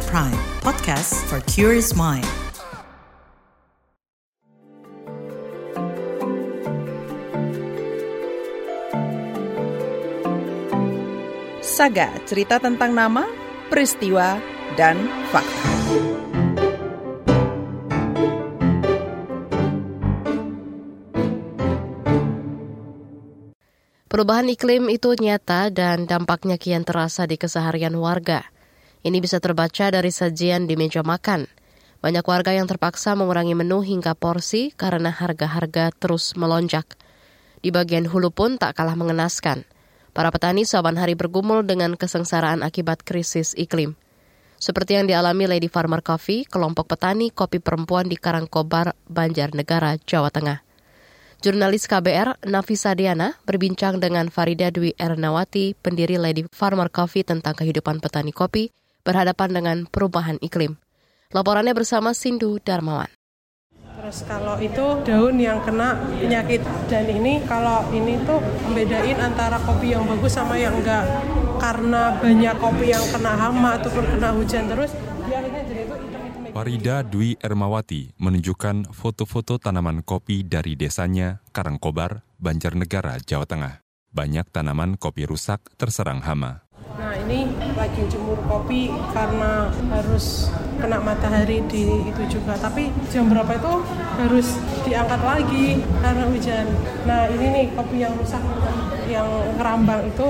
At Prime, podcast for curious mind. Saga, cerita tentang nama, peristiwa, dan fakta. Perubahan iklim itu nyata dan dampaknya kian terasa di keseharian warga. Ini bisa terbaca dari sajian di meja makan. Banyak warga yang terpaksa mengurangi menu hingga porsi karena harga-harga terus melonjak. Di bagian hulu pun tak kalah mengenaskan. Para petani saban hari bergumul dengan kesengsaraan akibat krisis iklim. Seperti yang dialami Lady Farmer Coffee, kelompok petani kopi perempuan di Karangkobar, Banjarnegara, Jawa Tengah. Jurnalis KBR Nafisa Diana berbincang dengan Farida Dwi Ernawati, pendiri Lady Farmer Coffee tentang kehidupan petani kopi berhadapan dengan perubahan iklim. Laporannya bersama Sindu Darmawan. Terus kalau itu daun yang kena penyakit dan ini kalau ini tuh membedain antara kopi yang bagus sama yang enggak karena banyak kopi yang kena hama ataupun kena hujan terus dia akhirnya jadi itu Farida Dwi Ermawati menunjukkan foto-foto tanaman kopi dari desanya Karangkobar, Banjarnegara, Jawa Tengah. Banyak tanaman kopi rusak terserang hama. Ini lagi jemur kopi karena harus kena matahari di itu juga. Tapi jam berapa itu harus diangkat lagi karena hujan. Nah ini nih kopi yang rusak, yang ngerambang itu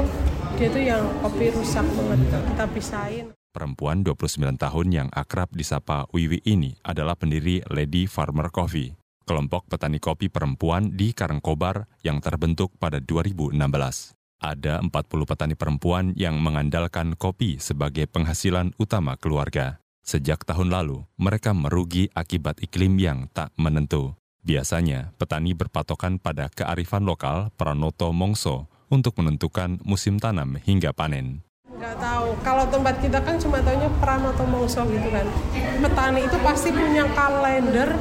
dia tuh yang kopi rusak banget. Kita pisahin. Perempuan 29 tahun yang akrab disapa Wiwi ini adalah pendiri Lady Farmer Coffee, kelompok petani kopi perempuan di Karangkobar yang terbentuk pada 2016. Ada 40 petani perempuan yang mengandalkan kopi sebagai penghasilan utama keluarga. Sejak tahun lalu, mereka merugi akibat iklim yang tak menentu. Biasanya, petani berpatokan pada kearifan lokal Pranoto Mongso untuk menentukan musim tanam hingga panen. Nggak tahu. Kalau tempat kita kan cuma taunya Mongso gitu kan. Petani itu pasti punya kalender,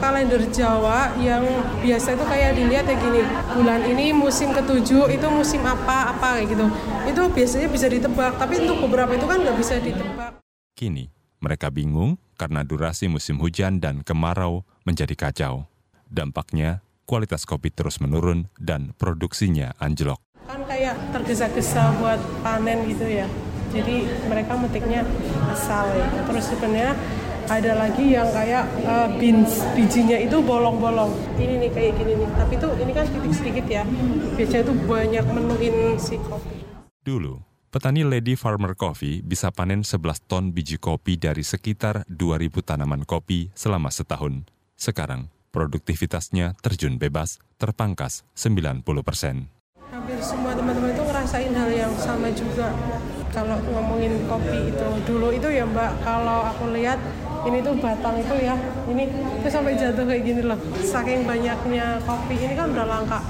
kalender Jawa yang biasa itu kayak dilihat ya gini. Bulan ini musim ketujuh itu musim apa apa kayak gitu. Itu biasanya bisa ditebak. Tapi untuk beberapa itu kan nggak bisa ditebak. Kini mereka bingung karena durasi musim hujan dan kemarau menjadi kacau. Dampaknya kualitas kopi terus menurun dan produksinya anjlok kan kayak tergesa-gesa buat panen gitu ya. Jadi mereka metiknya asal ya. Terus sebenarnya ada lagi yang kayak uh, beans bijinya itu bolong-bolong. Ini nih kayak gini nih. Tapi tuh ini kan titik sedikit ya. Biasanya tuh banyak menuin si kopi. Dulu Petani Lady Farmer Coffee bisa panen 11 ton biji kopi dari sekitar 2.000 tanaman kopi selama setahun. Sekarang, produktivitasnya terjun bebas, terpangkas 90 persen semua teman-teman itu ngerasain hal yang sama juga. Kalau ngomongin kopi itu dulu itu ya mbak kalau aku lihat ini tuh batang itu ya ini itu sampai jatuh kayak gini loh. Saking banyaknya kopi ini kan udah langka.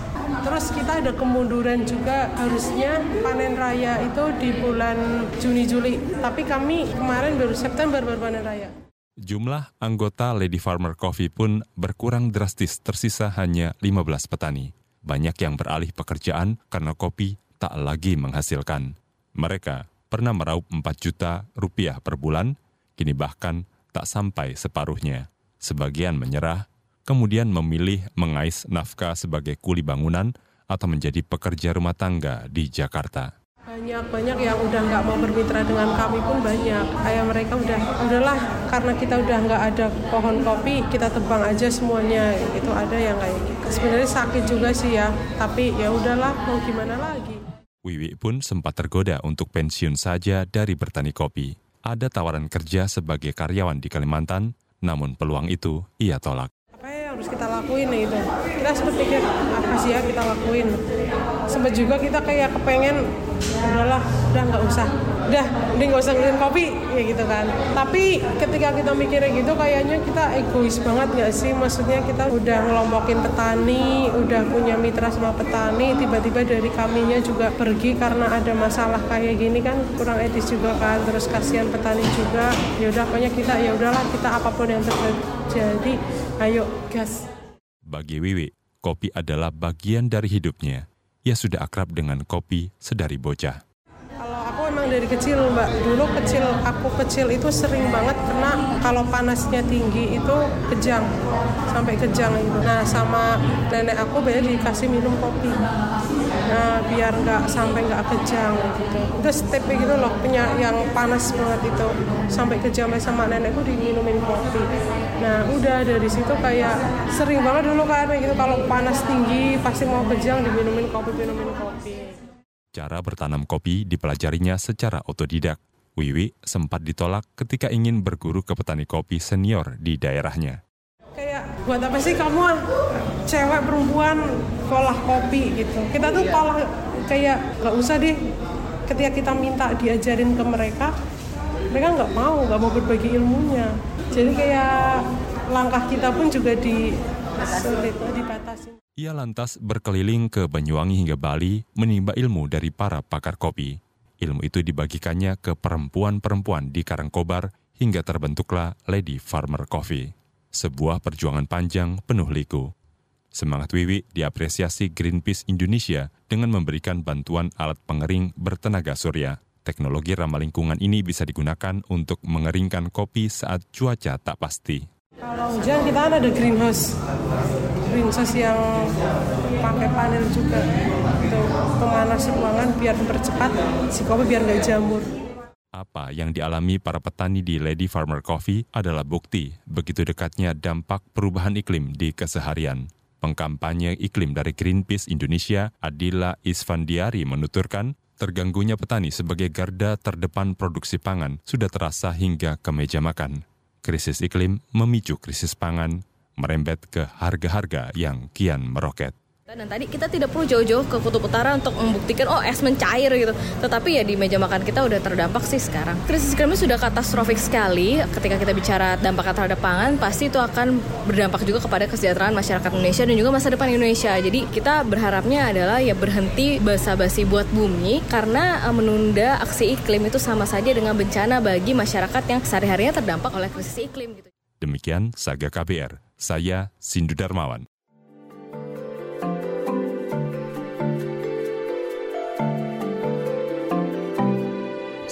Terus kita ada kemunduran juga harusnya panen raya itu di bulan Juni Juli. Tapi kami kemarin baru September baru panen raya. Jumlah anggota Lady Farmer Coffee pun berkurang drastis tersisa hanya 15 petani. Banyak yang beralih pekerjaan karena kopi tak lagi menghasilkan. Mereka pernah meraup 4 juta rupiah per bulan, kini bahkan tak sampai separuhnya. Sebagian menyerah, kemudian memilih mengais nafkah sebagai kuli bangunan atau menjadi pekerja rumah tangga di Jakarta banyak-banyak yang udah nggak mau bermitra dengan kami pun banyak kayak mereka udah udahlah karena kita udah nggak ada pohon kopi kita tebang aja semuanya itu ada yang kayak gitu sebenarnya sakit juga sih ya tapi ya udahlah mau gimana lagi Wiwi pun sempat tergoda untuk pensiun saja dari bertani kopi. Ada tawaran kerja sebagai karyawan di Kalimantan, namun peluang itu ia tolak. Apa yang harus kita lakuin itu? Kita sempat pikir apa sih ya kita lakuin. Sempat juga kita kayak kepengen udahlah udah nggak usah. Udah ini nggak usah ngelirin kopi ya gitu kan. Tapi ketika kita mikirnya gitu kayaknya kita egois banget nggak sih? Maksudnya kita udah ngelompokin petani udah punya mitra sama petani tiba-tiba dari kaminya juga pergi karena ada masalah kayak gini kan kurang etis juga kan. Terus kasihan petani juga. Ya udah pokoknya kita ya udahlah kita apa pun yang terjadi ayo gas. Bagi Wiwi kopi adalah bagian dari hidupnya ia sudah akrab dengan kopi sedari bocah. Kalau aku emang dari kecil mbak. Dulu kecil aku kecil itu sering banget kena kalau panasnya tinggi itu kejang sampai kejang itu. Nah sama nenek aku biasa dikasih minum kopi nah biar nggak sampai nggak kejang gitu. Itu stepnya gitu loh punya yang panas banget itu. Sampai kejang sama nenekku diminumin kopi. Nah udah dari situ kayak sering banget dulu kan gitu. Kalau panas tinggi pasti mau kejang diminumin kopi minumin kopi. Cara bertanam kopi dipelajarinya secara otodidak. Wiwi sempat ditolak ketika ingin berguru ke petani kopi senior di daerahnya. Kayak buat apa sih kamu cewek perempuan kolah kopi gitu. Kita tuh kolah kayak nggak usah deh ketika kita minta diajarin ke mereka, mereka nggak mau, nggak mau berbagi ilmunya. Jadi kayak langkah kita pun juga di sulit dibatasi. Ia lantas berkeliling ke Banyuwangi hingga Bali menimba ilmu dari para pakar kopi. Ilmu itu dibagikannya ke perempuan-perempuan di Karangkobar hingga terbentuklah Lady Farmer Coffee. Sebuah perjuangan panjang penuh liku. Semangat Wiwi diapresiasi Greenpeace Indonesia dengan memberikan bantuan alat pengering bertenaga surya. Teknologi ramah lingkungan ini bisa digunakan untuk mengeringkan kopi saat cuaca tak pasti. Kalau hujan kita ada greenhouse, greenhouse yang pakai panel juga, itu pemanas ruangan biar mempercepat si kopi biar nggak jamur. Apa yang dialami para petani di Lady Farmer Coffee adalah bukti begitu dekatnya dampak perubahan iklim di keseharian. Pengkampanye iklim dari Greenpeace Indonesia, Adila Isfandiari menuturkan, terganggunya petani sebagai garda terdepan produksi pangan sudah terasa hingga ke meja makan krisis iklim memicu krisis pangan, merembet ke harga-harga yang kian meroket. Dan tadi kita tidak perlu jauh-jauh ke kutub utara untuk membuktikan oh es mencair gitu. Tetapi ya di meja makan kita udah terdampak sih sekarang. Krisis iklimnya sudah katastrofik sekali. Ketika kita bicara dampak terhadap pangan, pasti itu akan berdampak juga kepada kesejahteraan masyarakat Indonesia dan juga masa depan Indonesia. Jadi kita berharapnya adalah ya berhenti basa-basi buat bumi karena eh, menunda aksi iklim itu sama saja dengan bencana bagi masyarakat yang sehari-harinya terdampak oleh krisis iklim gitu. Demikian Saga KBR. Saya Sindu Darmawan.